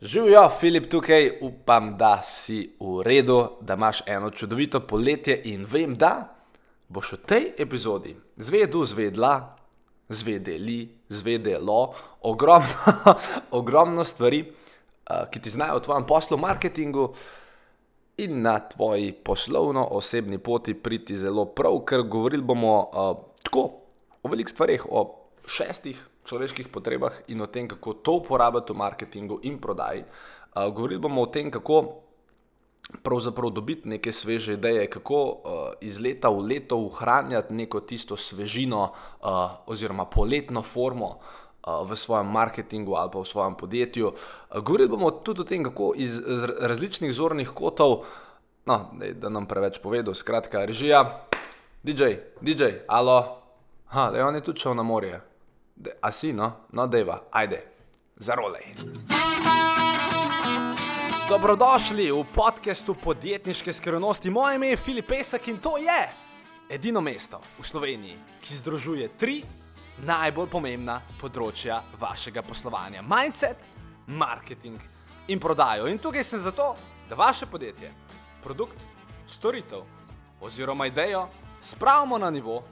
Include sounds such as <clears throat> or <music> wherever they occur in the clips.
Živijo, Filip tukaj, upam, da si v redu, da imaš eno čudovito poletje in vem, da boš v tej epizodi zvedel, zvedla, zvedeli, zvedelo ogromno, <laughs> ogromno stvari, eh, ki ti znajo v tvojem poslu, marketingu in na tvoji poslovno-osebni poti priti zelo prav, ker govorili bomo uh, tako o velikih stvarih, o šestih človeških potrebah in o tem, kako to uporabljati v marketingu in prodaji. Uh, govorili bomo o tem, kako pravzaprav dobiti neke sveže ideje, kako uh, iz leta v leto ohranjati neko tisto svežino uh, oziroma poletno formo. V svojem marketingu ali pa v svojem podjetju. Govorili bomo tudi o tem, kako iz različnih zornih kotov, no, da nam preveč povedo, skratka, režija, DJ, DJ, alo, ha, da je on je tudi šel na morje. De, a si, no, no, deva, ajde, zarolej. Dobrodošli v podkastu podjetniške skrivnosti. Moje ime je Filip Pesek in to je edino mesto v Sloveniji, ki združuje tri najbolj pomembna področja vašega poslovanja: mindset, marketing in prodajo. In tukaj sem zato, da vaše podjetje, produkt, storitev oziroma idejo spravimo na nivo,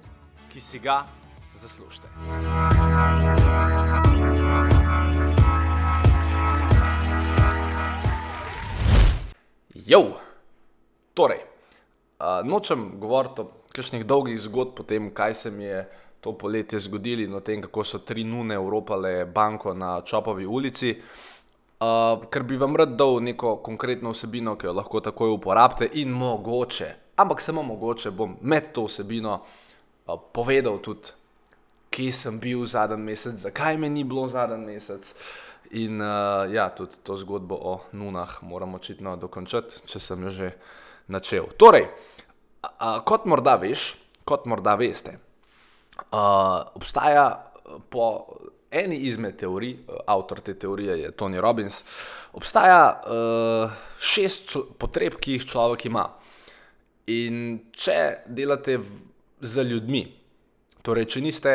ki si ga zaslužite. Jo, torej, nočem govoriti o kakšnih dolgih zgodb o tem, kaj se mi je to poletje zgodilo in o tem, kako so tri nune uropale banko na Čopovi ulici. Uh, ker bi vam rad dal neko konkretno vsebino, ki jo lahko takoj uporabite, in mogoče, ampak samo mogoče bom med to vsebino uh, povedal tudi kje sem bil zadnji mesec, zakaj me ni bilo zadnji mesec. In uh, ja, tudi to zgodbo o nunah moram očitno dokončati, če sem jo že načel. Torej, uh, kot morda veš, kot morda veste, uh, obstaja po eni izmed teorij, avtor te teorije je Tony Robbins, obstaja uh, šest potreb, ki jih človek ima. In če delate v, z ljudmi, torej, če niste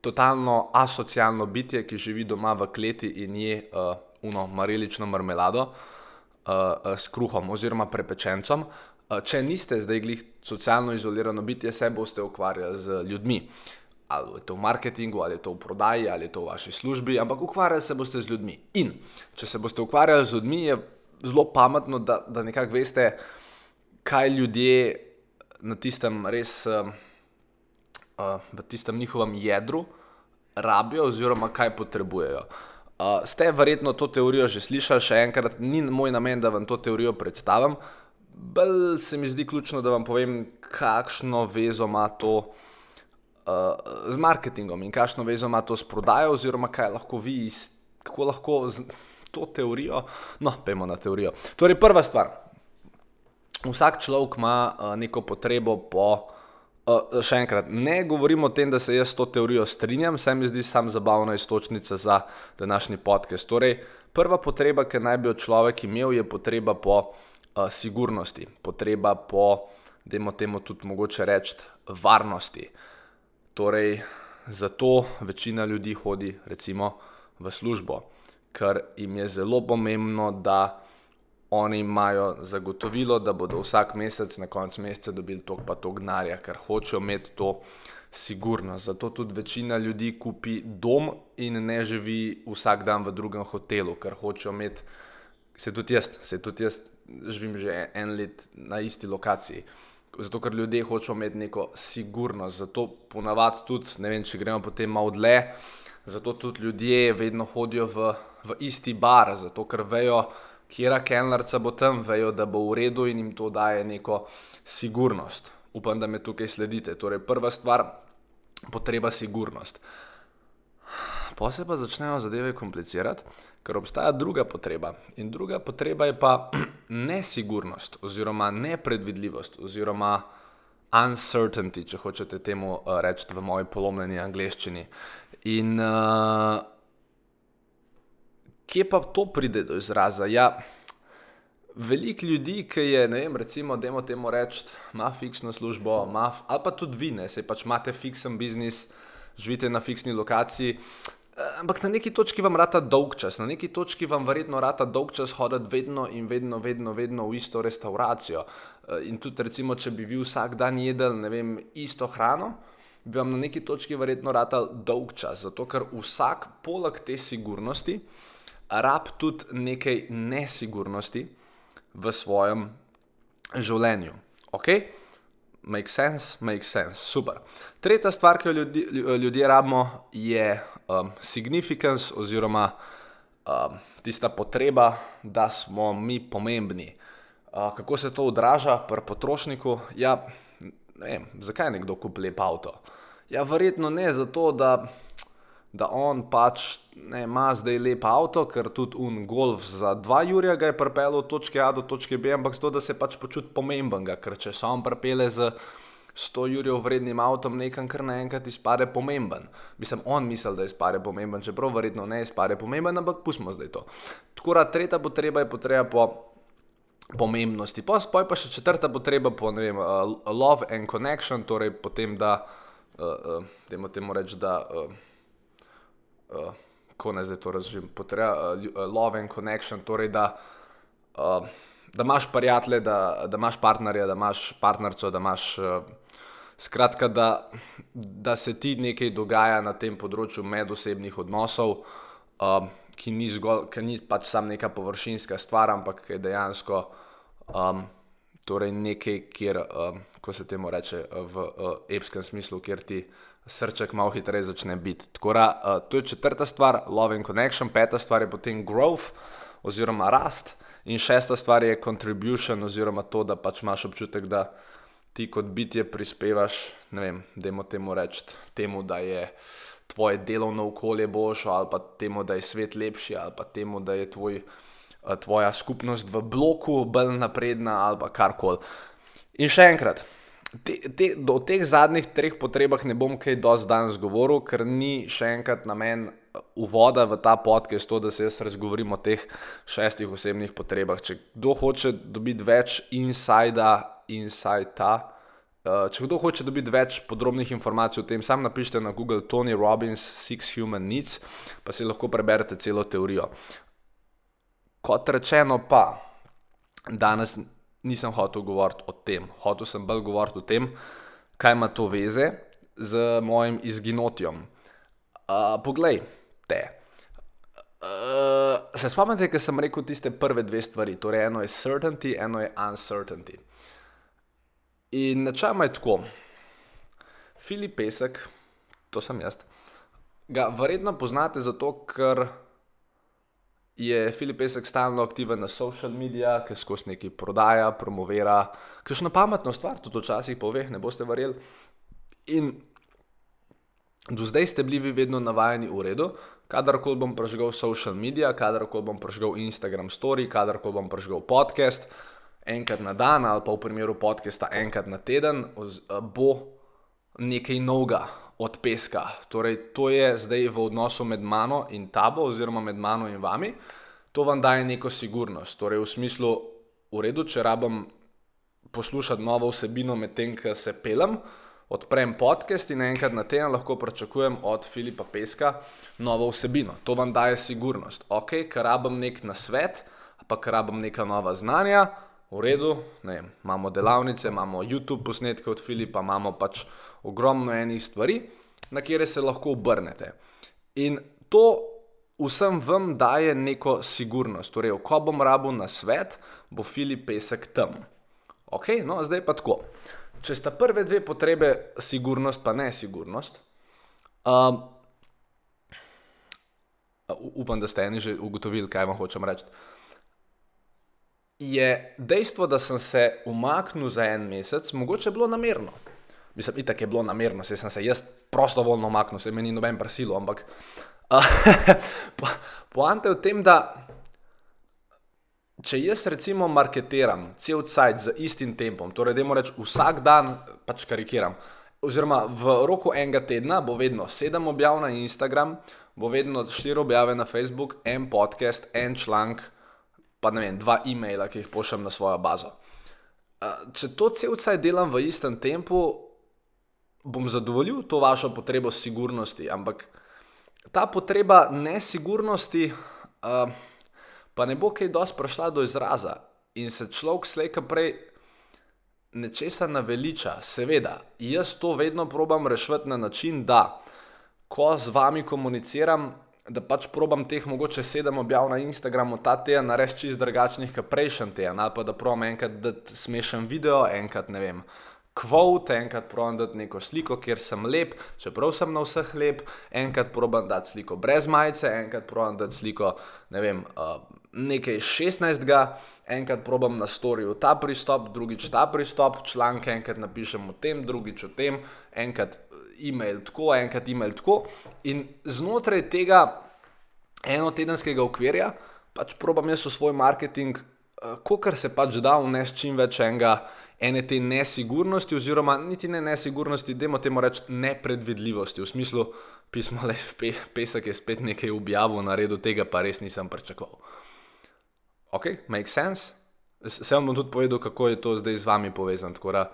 totalno asocialno bitje, ki živi doma v kleti in je uh, uno marelično marmelado uh, uh, s kruhom oziroma prepečencem. Uh, če niste zdaj glih socialno izolirano bitje, se boste ukvarjali z ljudmi. Ali je to v marketingu, ali je to v prodaji, ali je to v vaši službi, ampak ukvarjali se boste z ljudmi. In če se boste ukvarjali z ljudmi, je zelo pametno, da, da nekako veste, kaj ljudje na tistem res. Uh, v tistem njihovem jedru rabijo, oziroma kaj potrebujejo. Uh, ste verjetno to teorijo že slišali, še enkrat, ni moj namen, da vam to teorijo predstavim. Bolj se mi zdi ključno, da vam povem, kakšno vezo ima to uh, z marketingom in kakšno vezo ima to s prodajo, oziroma kaj lahko vi, iz, kako lahko z to teorijo. No, pojmo na teorijo. Torej, prva stvar. Vsak človek ima uh, neko potrebo po še enkrat, ne govorim o tem, da se jaz s to teorijo strinjam, se mi zdi samo zabavna istočnica za današnji podcast. Torej, prva potreba, ki naj bi jo človek imel, je potreba po uh, sigurnosti, potreba po, da imamo temu tudi mogoče reči, varnosti. Torej, zato večina ljudi hodi recimo v službo, ker jim je zelo pomembno, da oni imajo zagotovilo, da bodo vsak mesec na koncu meseca dobili tok pa tok denarja, ker hočejo imeti to sigurnost. Zato tudi večina ljudi kupi dom in ne živi vsak dan v drugem hotelu, ker hočejo imeti, se tudi jaz, se tudi jaz živim že en let na isti lokaciji. Zato, ker ljudje hočejo imeti neko sigurnost, zato ponavadi tudi, ne vem, če gremo potem malo dlje, zato tudi ljudje vedno hodijo v, v isti bar, zato ker vejo, kjera kelnarca bo tam, vejo, da bo v redu in jim to daje neko sigurnost. Upam, da me tukaj sledite. Torej, prva stvar, potreba sigurnost. Pa se pa začnejo zadeve komplicirati, ker obstaja druga potreba. In druga potreba je pa <clears throat> nesigurnost, oziroma nepredvidljivost, oziroma uncertainty, če hočete temu uh, reči v moji polomljeni angleščini. In uh, kje pa to pride do izraza? Ja, veliko ljudi, ki je, ne vem, recimo, da imamo temu reči, ima fiksno službo, ima, ali pa tudi vi, ne, se pač imate fiksen biznis, živite na fiksni lokaciji. ampak na neki točki vam rata dolg čas, na neki točki vam verjetno rata dolg čas hoditi vedno in vedno, vedno, vedno v isto restauracijo. In tudi, recimo, če bi vi vsak dan jedli, ne vem, isto hrano, bi vam na neki točki verjetno rata dolg čas. Zato, ker vsak poleg te sigurnosti rab tudi nekaj nesigurnosti v svojem življenju. Okay? Make sense, make sense, super. Tretja stvar, ki jo ljudi, ljudje rabimo, je um, significance oziroma um, tista potreba, da smo mi pomembni. Uh, kako se to odraža pri potrošniku? Ja, ne vem, zakaj nekdo kupi lep avto? Ja, verjetno ne zato, da da on pač ne, ima zdaj lep avto, ker tudi un golf za dva Jurija ga je pripeljal od točke A do točke B, ampak zato, da se pač počuti pomembenega, ker če se on pripele z 100 Jurijev vrednim avtom, nekam kar naenkrat izpade pomemben. Mislim, on misli, da izpade pomemben, čeprav verjetno ne izpade pomemben, ampak pustimo zdaj to. Tako da tretja potreba je potreba po pomembnosti. Pa spoj pa še četrta potreba po vem, uh, love and connection, torej potem, da, uh, uh, temu reči, da uh, uh, ko ne zdaj to razumem, potreba uh, love and connection, torej da, uh, da imaš prijatelje, da, da imaš partnerja, da imaš partnerco, da imaš. Uh, Skratka, da, da se ti nekaj dogaja na tem področju medosebnih odnosov, uh, ki, ni zgolj, ki ni pač samo neka površinska stvar, ampak je dejansko um, torej nekaj, kjer, um, ko se temu reče v uh, epskem smislu, kjer ti uh, srček malo hitreje začne biti. Tako da uh, to je četrta stvar, love and connection, peta stvar je potem growth oziroma rast, in šesta stvar je contribution oziroma to, da pač imaš občutek, da ti kot bitje prispevaš, ne vem, dajmo temu reči, temu, da je tvoje delovno okolje boljše, ali pa temu, da je svet lepši, ali pa temu, da je tvoj, uh, tvoja skupnost v bloku bolj napredna, ali pa karkoli. In še enkrat, te, te, do teh zadnjih treh potrebah ne bom kaj dosti danes govoril, ker ni še enkrat namen uh, uvoda v ta podcast, to, da se jaz razgovorim o teh šestih osebnih potrebah. Če kdo hoče dobiti več insajda, insajta. Uh, če kdo hoče dobiti več podrobnih informacij o tem, sam napišite na Google Tony Robbins Six Human Needs, pa si lahko preberete celo teorijo. Kot rečeno, pa danes nisem hotel govoriti o tem. Hotel sem bolj govoriti o tem, kaj ima to veze z mojim izginotjem. Uh, poglej, te. Uh, se spomnite, ker sem rekel tiste prve dve stvari, torej eno je certainty, eno je uncertainty. In načeloma je tako. Filip Pesek, to sem jaz, ga verjetno poznate zato, ker je Filip Pesek stalno aktiven na social medijih, ki skozi neki prodaja, promovira, kakšno pametno stvar, tudi včasih pove, ne boste verjeli. In do zdaj ste bili vi vedno navajeni v redu, kadarkoli bom prežgal social medije, kadarkoli bom prežgal Instagram story, kadarkoli bom prežgal podcast, enkrat na dan ali pa v primeru podcasta enkrat na teden, bo nekaj novega od peska. Torej, to je zdaj v odnosu med mano in tabo, oziroma med mano in vami. To vam daje neko sigurnost. Torej, v smislu, v redu, če rabim poslušati novo vsebino medtem, ko se pelem, odprem podcast in enkrat na teden lahko pričakujem od Filipa Peska novo vsebino. To vam daje sigurnost. Ok, ker rabim nek nasvet, pa ker rabim neka nova znanja. V redu, ne, imamo delavnice, imamo YouTube posnetke od Filipa, imamo pač ogromno enih stvari, na kere se lahko obrnete. In to vsem vam daje neko sigurnost. Torej, ko bom rabil na svet, bo Filip pesek tam. Ok, no zdaj pa tako. Če sta prve dve potrebe, sigurnost pa ne sigurnost. Um, upam, da ste eni že ugotovili, kaj vam hočem reči. Je dejstvo, da sem se umaknil za en mesec, mogoče bilo namerno. Mislim, itak je bilo namerno, se sem se jaz prostovoljno umaknil, se meni noben prisilo, ampak <laughs> poanta je v tem, da če jaz recimo marketiram cel cajt z istim tempom, torej da reč vsak dan, pač karikiram, oziroma v roku enega tedna bo vedno sedem objav na Instagram, bo vedno štiri objave na Facebook, en podcast, en članek, pa ne vem, dva e-maila, ki jih pošljem na svojo bazo. Če to cel cajt delam v istem tempu, bom zadovoljil to vašo potrebo sigurnosti, ampak ta potreba nesigurnosti uh, pa ne bo kaj dosti prišla do izraza in se človek slejka prej nečesa naveliča. Seveda, jaz to vedno probam rešiti na način, da ko z vami komuniciram, da pač probam teh mogoče sedem objav na Instagramu ta teden narediti čist drugačnih, kot prejšnji teden, ali pa da probam enkrat dati smešen video, enkrat ne vem. Kvot, enkrat probam dati neko sliko, kjer sem lep, čeprav sem na vseh lep, enkrat probam dati sliko brez majice, enkrat probam dati sliko, ne vem, uh, nekaj 16. enkrat probam na storju ta pristop, drugič ta pristop, članke enkrat napišem o tem, drugič o tem, enkrat e-mail tako, enkrat e-mail tako. In znotraj tega enotedenskega okvirja pač probam jaz v svoj marketing, uh, kar se pač da vnesti čim več enega ene te nesigurnosti, oziroma niti ne nesigurnosti, da imamo temu reči nepredvidljivosti, v smislu, pismo le pe, pesek je spet nekaj objavil na redu, tega pa res nisem pričakoval. Ok, make sense. Se vam bom tudi povedal, kako je to zdaj z vami povezano, tako da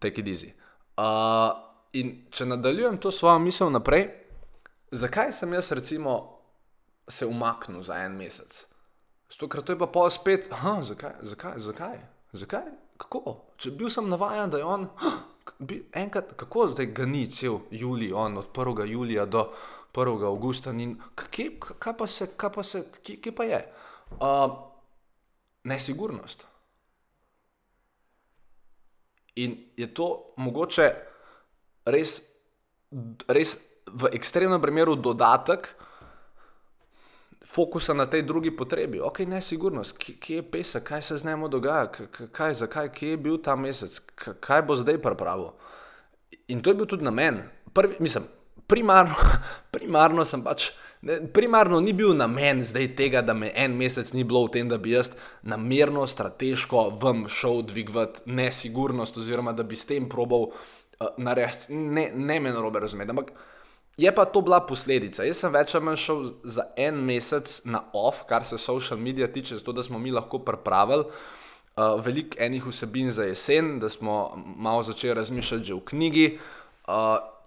take it easy. Uh, in če nadaljujem to svojo misel naprej, zakaj sem jaz recimo se umaknil za en mesec? Zato, ker to je pa pol spet, ha, zakaj, zakaj, zakaj, zakaj? Kako? Če bil sem navaden, da je on, bi, enkrat, kako zdaj ga ni cel julij, on od 1. julija do 1. augusta, in kje, kaj pa se, kaj pa se, kje, kje pa je? Uh, nesigurnost. In je to mogoče res, res v ekstremnem primeru dodatek, fokusa na tej drugi potrebi. Ok, nesigurnost, kje, je pesek, kaj se z njim dogaja, kaj, zakaj, kje je bil ta mesec, kaj bo zdaj pripravo. In to je bil tudi namen. Prvi, mislim, primarno, <laughs> primarno sem pač. Ne, primarno ni bil namen zdaj tega, da me en mesec ni bilo v tem, da bi jaz namerno, strateško vam šel dvigovati nesigurnost, oziroma da bi s tem probal uh, narediti, ne, ne me narobe razumeti. Ampak Je pa to bila posledica. Jaz sem več ali manj šel za en mesec na off, kar se social medija tiče, zato da smo mi lahko pripravili uh, veliko enih vsebin za jesen, da smo malo začeli razmišljati že v knjigi uh,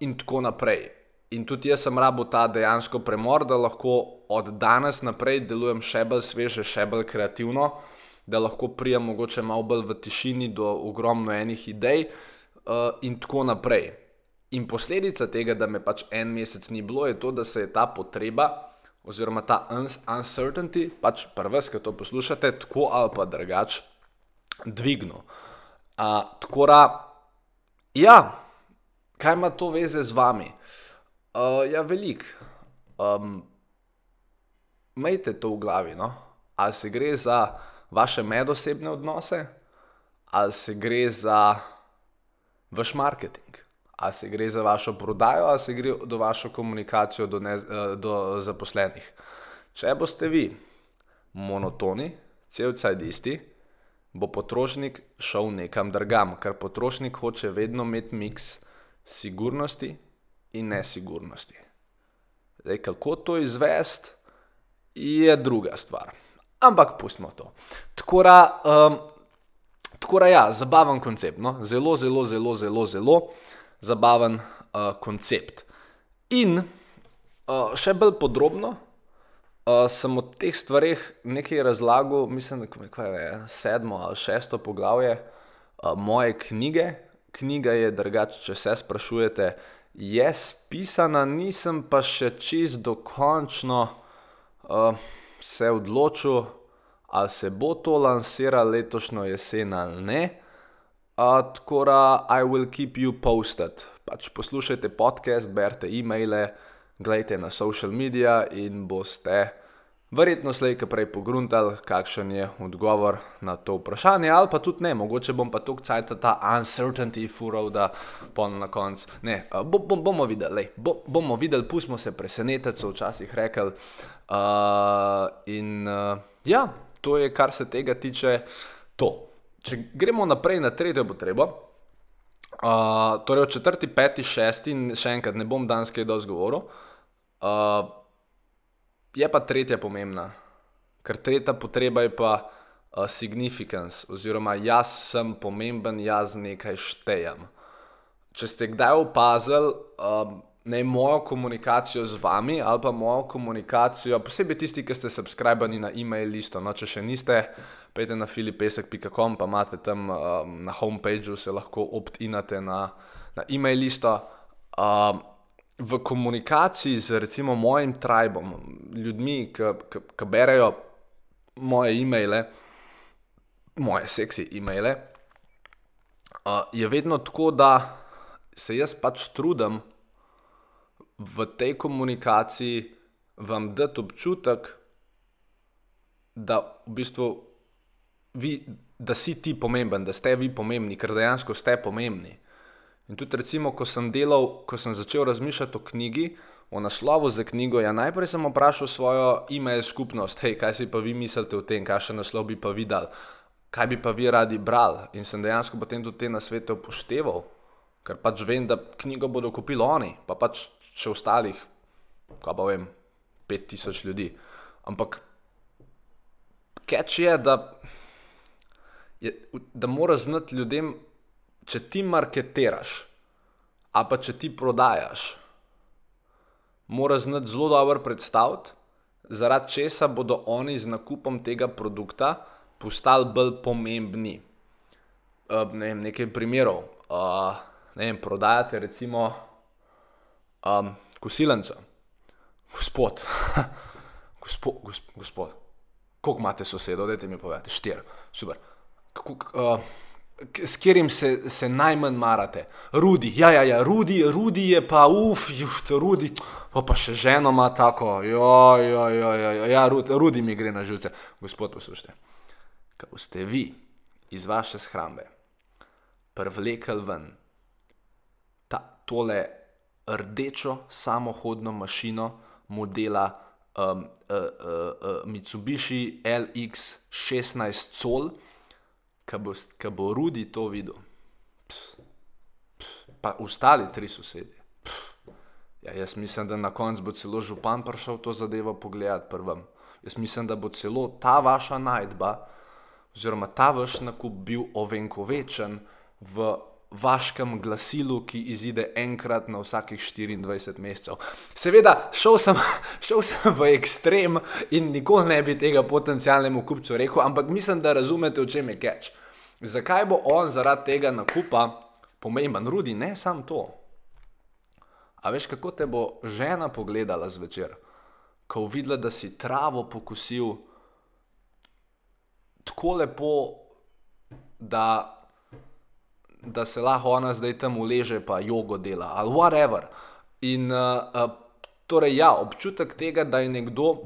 in tako naprej. In tudi jaz sem rabo ta dejansko premor, da lahko od danes naprej delujem še bolj sveže, še bolj kreativno, da lahko prijem mogoče malo bolj v tišini do ogromno enih idej uh, in tako naprej. In posledica tega, da me pač en mesec ni bilo, je to, da se je ta potreba, oziroma ta uncertainty, pač prvs, ki to poslušate, tako ali pa drugače, dvignil. Tako da, ja, kaj ima to veze z vami? Uh, ja, velik. Um, Majte to v glavi, no? ali se gre za vaše medosebne odnose, ali se gre za vaš marketing ali se gre za vašo prodajo, ali se gre za vašo komunikacijo do, ne, eh, do zaposlenih. Če boste vi monotoni, celcaj isti, bo potrošnik šel nekam drugam, ker potrošnik hoče vedno imeti miks sigurnosti in nesigurnosti. Zdaj, kako to izvesti, je druga stvar. Ampak pustimo to. Tako da, um, tako da ja, zabaven koncept, no? zelo, zelo, zelo, zelo, zelo zabaven uh, koncept. In uh, še bolj podrobno uh, sem o teh stvarih nekaj razlagal, mislim, da je sedmo ali šesto poglavje uh, moje knjige. Knjiga je drugače, če se sprašujete, je spisana, nisem pa še čist dokončno uh, se odločil, ali se bo to lansiralo letošnjo jesen ali ne. Tako da, I will keep you posted. Pač poslušajte podcast, berite e-maile, gledajte na social media in boste verjetno slejka prej pogruntali, kakšen je odgovor na to vprašanje, ali pa tudi ne, mogoče bom pa tukaj cajt ta uncertainty furov, da pon na koncu. Ne, bo, bom, bomo videli, bo, bomo videli, pustimo se presenetiti, so včasih rekli. Uh, in uh, ja, to je, kar se tega tiče, to če gremo naprej na tretjo potrebo, uh, torej od četrti, peti, šesti, še enkrat ne bom danes kaj dosti govoril, uh, je pa tretja pomembna, ker tretja potreba je pa uh, significance, oziroma jaz sem pomemben, jaz nekaj štejem. Če ste kdaj opazili, uh, ne mojo komunikacijo z vami ali pa mojo komunikacijo, posebej tisti, ki ste subskrbani na e-mail listo. No, če še niste, pejte na filipesek.com, pa imate tam um, na homepageu se lahko opt-inate na, na e-mail listo. Um, v komunikaciji z recimo mojim tribom, ljudmi, ki berejo moje e-maile, moje seksi e-maile, uh, je vedno tako, da se jaz pač trudim v tej komunikaciji vam dati občutek, da v bistvu vi, da si ti pomemben, da ste vi pomembni, ker dejansko ste pomembni. In tudi, recimo, ko sem delal, ko sem začel razmišljati o knjigi, o naslovu za knjigo, ja, najprej sem vprašal svojo e-mail skupnost, hej, kaj si pa vi mislite o tem, kakšen naslov bi pa videl, kaj bi pa vi radi brali. In sem dejansko potem tudi te nasvete upošteval, ker pač vem, da knjigo bodo kupili oni, pa pač še ostalih, kaj pa vem, 5000 ljudi. Ampak catch je, da, je, da moraš znati ljudem, če ti marketiraš, a pa če ti prodajaš, moraš znati zelo dobro predstaviti, zaradi česa bodo oni z nakupom tega produkta postali bolj pomembni. Uh, ne vem, nekaj primerov. Uh, ne vem, prodajate recimo um, kosilenca. Gospod, <laughs> gospod, gospod, gospod. koliko imate sosedov, dajte mi povedati, štiri, super. Kako, uh, s katerim se, se najmanj marate? Rudi, ja, ja, ja, Rudi, Rudi je pa, uf, juht, Rudi, pa, pa še ženo ima tako, jo, jo, jo, jo, jo. ja, Rudi, Rudi mi gre na živce. Gospod, poslušajte, kaj boste vi iz vaše shrambe privlekel ven ta, tole rdečo samohodno mašino modela um, uh, uh, uh, Mitsubishi LX16 Sol, ki bo, bo Rudi to videl. Pff, pff, pa ostali tri sosedje. Ja, jaz mislim, da na koncu bo celo župan prišel to zadevo pogledati prvem. Jaz mislim, da bo celo ta vaša najdba, oziroma ta vaš nakup bil ovenkovečen v vaškem glasilu, ki izide enkrat na vsakih 24 mesecev. Seveda, šel sem, <laughs> šel sem v ekstrem in nikoli ne bi tega potencijalnemu kupcu rekel, ampak mislim, da razumete, v čem je catch. Zakaj bo on zaradi tega nakupa pomemben? Rudi, ne samo to. A veš, kako te bo žena pogledala zvečer, ko videla, da si travo pokusil tako lepo, da da se lahko ona zdaj tam uleže, pa jogo dela ali whatever. In uh, uh, torej, ja, občutek tega, da je nekdo uh,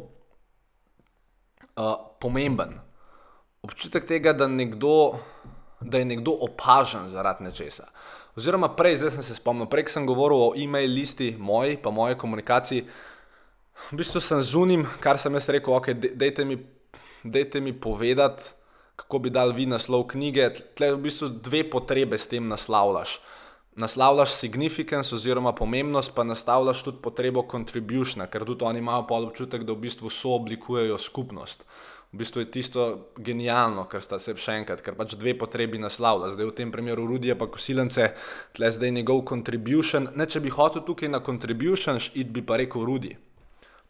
pomemben, občutek tega, da, nekdo, da je nekdo opažen zaradi nečesa. Oziroma, prej, zdaj sem se spomnil, prej sem govoril o e-mail listi moji, pa moje komunikaciji. V bistvu sem zunim, kar sem jaz rekel, ok, dejte mi, dejte mi povedati kako bi dal vi naslov knjige. Tle v bistvu dve potrebe s tem naslavljaš. Naslavljaš significance oziroma pomembnost, pa naslavljaš tudi potrebo contribution, ker tudi oni imajo pol občutek, da v bistvu sooblikujejo skupnost. V bistvu je tisto genialno, ker sta se še enkrat, ker pač dve potrebi naslavlja. Zdaj v tem primeru Rudija pa kosilence, tle zdaj njegov contribution. Ne, če bi hotel tukaj na contribution, id bi pa rekel Rudi.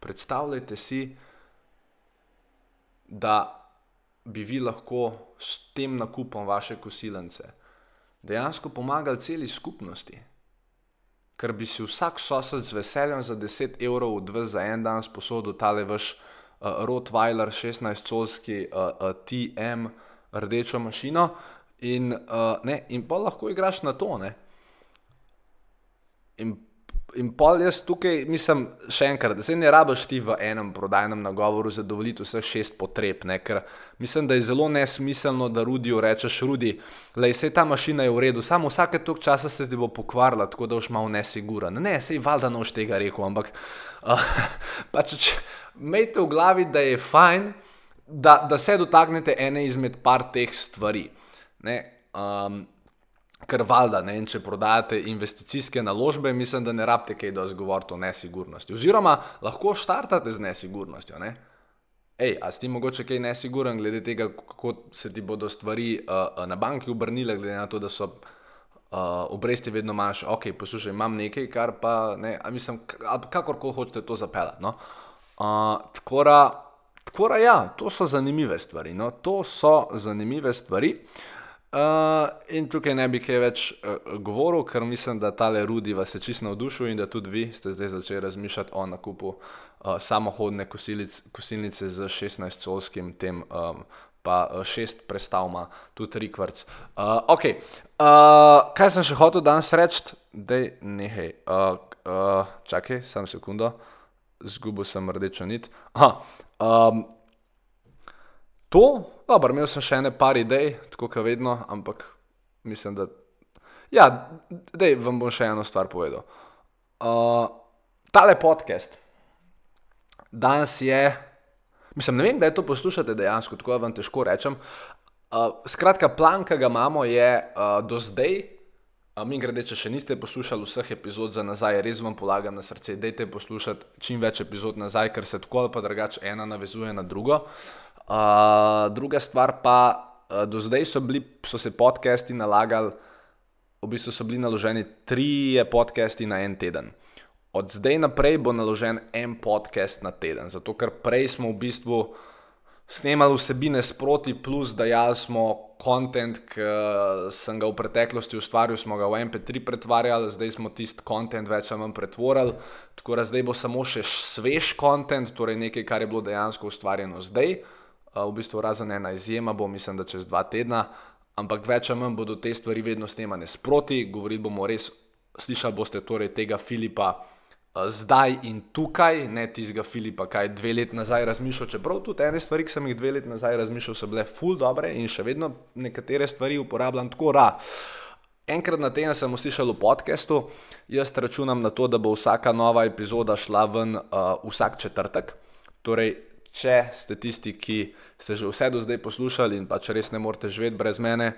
Predstavljajte si, da bi vi lahko s tem nakupom vaše kosilence dejansko pomagali celi skupnosti. Ker bi si vsak sosed z veseljem za 10 evrov odvez za en dan sposodil tale vaš uh, Rottweiler 16-colski uh, uh, TM rdečo mašino in, uh, ne, in pa lahko igraš na to. Ne. In In pol jaz tukaj, mislim, še enkrat, da se ne rabiš ti v enem prodajnem nagovoru zadovoljiti vseh šest potreb, ne? ker mislim, da je zelo nesmiselno, da Rudiju rečeš, Rudi, le se ta mašina je v redu, samo vsake tok časa se ti bo pokvarila, tako da boš malo nesiguren. Ne, sej valjda noš tega rekel, ampak uh, <laughs> pač imejte v glavi, da je fajn, da, da se dotaknete ene izmed par teh stvari. Um, ker valjda, ne, če prodajate investicijske naložbe, mislim, da ne rabite kaj dosti govoriti o nesigurnosti. Oziroma, lahko štartate z nesigurnostjo. Ne? Ej, a si ti mogoče kaj nesiguren glede tega, kako se ti bodo stvari uh, na banki obrnile, glede na to, da so uh, obresti vedno manjše. Ok, poslušaj, imam nekaj, kar pa ne, mislim, kakorkoli hočete to zapeljati. No? Uh, tako da, ja, to so zanimive stvari. No? To so zanimive stvari. Uh, in tukaj ne bi kaj več uh, govoril, ker mislim, da tale Rudi vas je čisto navdušil in da tudi vi ste zdaj začeli razmišljati o nakupu uh, samohodne kosilic, kosilnice z 16-colskim tem. Um, Pa šest prestavma, tudi tri kvrc. Uh, okay. uh, kaj sem še hotel danes reči, da je nekaj. Uh, uh, čakaj, samo sekundo, zgubil sem rdečo nit. Aha, um, to, dobro, imel sem še ene par idej, tako kot vedno, ampak mislim, da. Ja, da vam bom še eno stvar povedal. Uh, tale podcast danes je, mislim, ne vem, da je to poslušate dejansko, tako vam težko rečem. Uh, skratka, plan, ki ga imamo, je uh, do zdaj. Mi grede, če še niste poslušali vseh epizod za nazaj, res vam polagam na srce, dajte poslušati čim več epizod nazaj, ker se tako ali pa drugače ena navezuje na drugo. Uh, druga stvar pa, uh, do zdaj so, bili, so se podcasti nalagali, v bistvu so bili naloženi tri podcasti na en teden. Od zdaj naprej bo naložen en podcast na teden, zato ker prej smo v bistvu snemali vsebine sproti, plus dajali smo kontent, ki sem ga v preteklosti ustvaril, smo ga v MP3 pretvarjali, zdaj smo tisti kontent več ali manj pretvorili, tako da zdaj bo samo še svež kontent, torej nekaj, kar je bilo dejansko ustvarjeno zdaj v bistvu razen ena izjema, bo mislim, da čez dva tedna, ampak več ali manj bodo te stvari vedno snemane sproti, govorili bomo res, slišali boste torej tega Filipa. Zdaj in tukaj, ne tistega Filipa, kaj dve leti nazaj razmišljal, čeprav tudi ene stvari, ki sem jih dve leti nazaj razmišljal, so bile full dobre in še vedno nekatere stvari uporabljam tako ra. Enkrat na teden sem slišal v podkastu, jaz računam na to, da bo vsaka nova epizoda šla ven uh, vsak četrtek, torej če ste tisti, ki ste že vse do zdaj poslušali in pa če res ne morete živeti brez mene,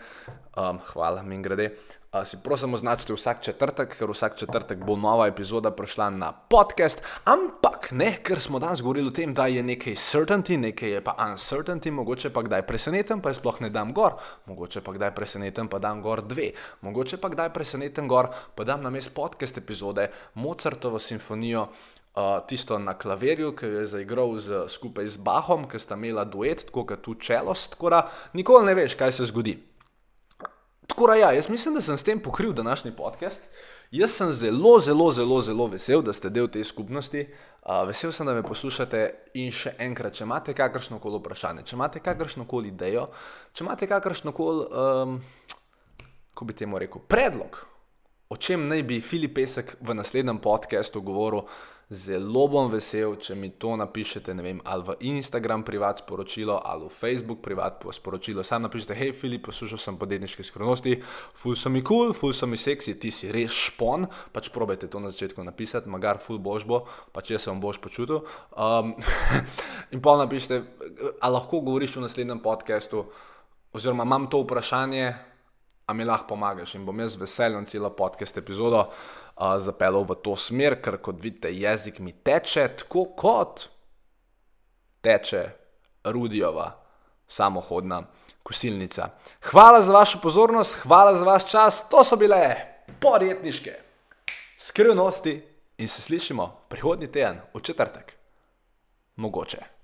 um, hvala mi grede. Uh, si prosim, označite vsak četrtek, ker vsak četrtek bo nova epizoda prišla na podcast. Ampak ne, ker smo danes govorili o tem, da je nekaj certainty, nekaj je pa uncertainty, mogoče pa kdaj presenetim, pa sploh ne dam gor, mogoče pa kdaj presenetim, pa dam gor dve, mogoče pa kdaj presenetim gor, pa dam na mest podcast epizode Mozartovo simfonijo tisto na klavirju, ki je zaigral z, skupaj z Bahom, ki sta imela duet, tako kot tu čelost, tako da nikoli ne veš, kaj se zgodi. Tako da ja, jaz mislim, da sem s tem pokril današnji podcast. Jaz sem zelo, zelo, zelo, zelo vesel, da ste del te skupnosti. Uh, vesel sem, da me poslušate in še enkrat, če imate kakršno koli vprašanje, če imate kakršno koli idejo, če imate kakršno koli, um, ko bi temu rekel, predlog, o čem naj bi Filip Pesek v naslednjem podkastu govoril, Zelo bom vesel, če mi to napišete, ne vem, ali v Instagram privat sporočilo, ali v Facebook privat sporočilo. Sam napišete, hej, Filip, poslušal sem podjetniške skrivnosti, ful so mi kul, cool, ful so mi seksi, ti si res špon, pač probajte to na začetku napisati, magar ful boš bo, pač jaz se bom boš počutil. Um, <laughs> in pa napišete, ali lahko govoriš v naslednjem podkastu, oziroma imam to vprašanje, a mi lahko pomagaš in bom jaz veselen celo podcast epizodo uh, zapeljal v to smer, ker kot vidite, jezik mi teče tako kot teče Rudijova samohodna kosilnica. Hvala za vašo pozornost, hvala za vaš čas, to so bile podjetniške skrivnosti in se slišimo prihodnji teden v četrtek. Mogoče.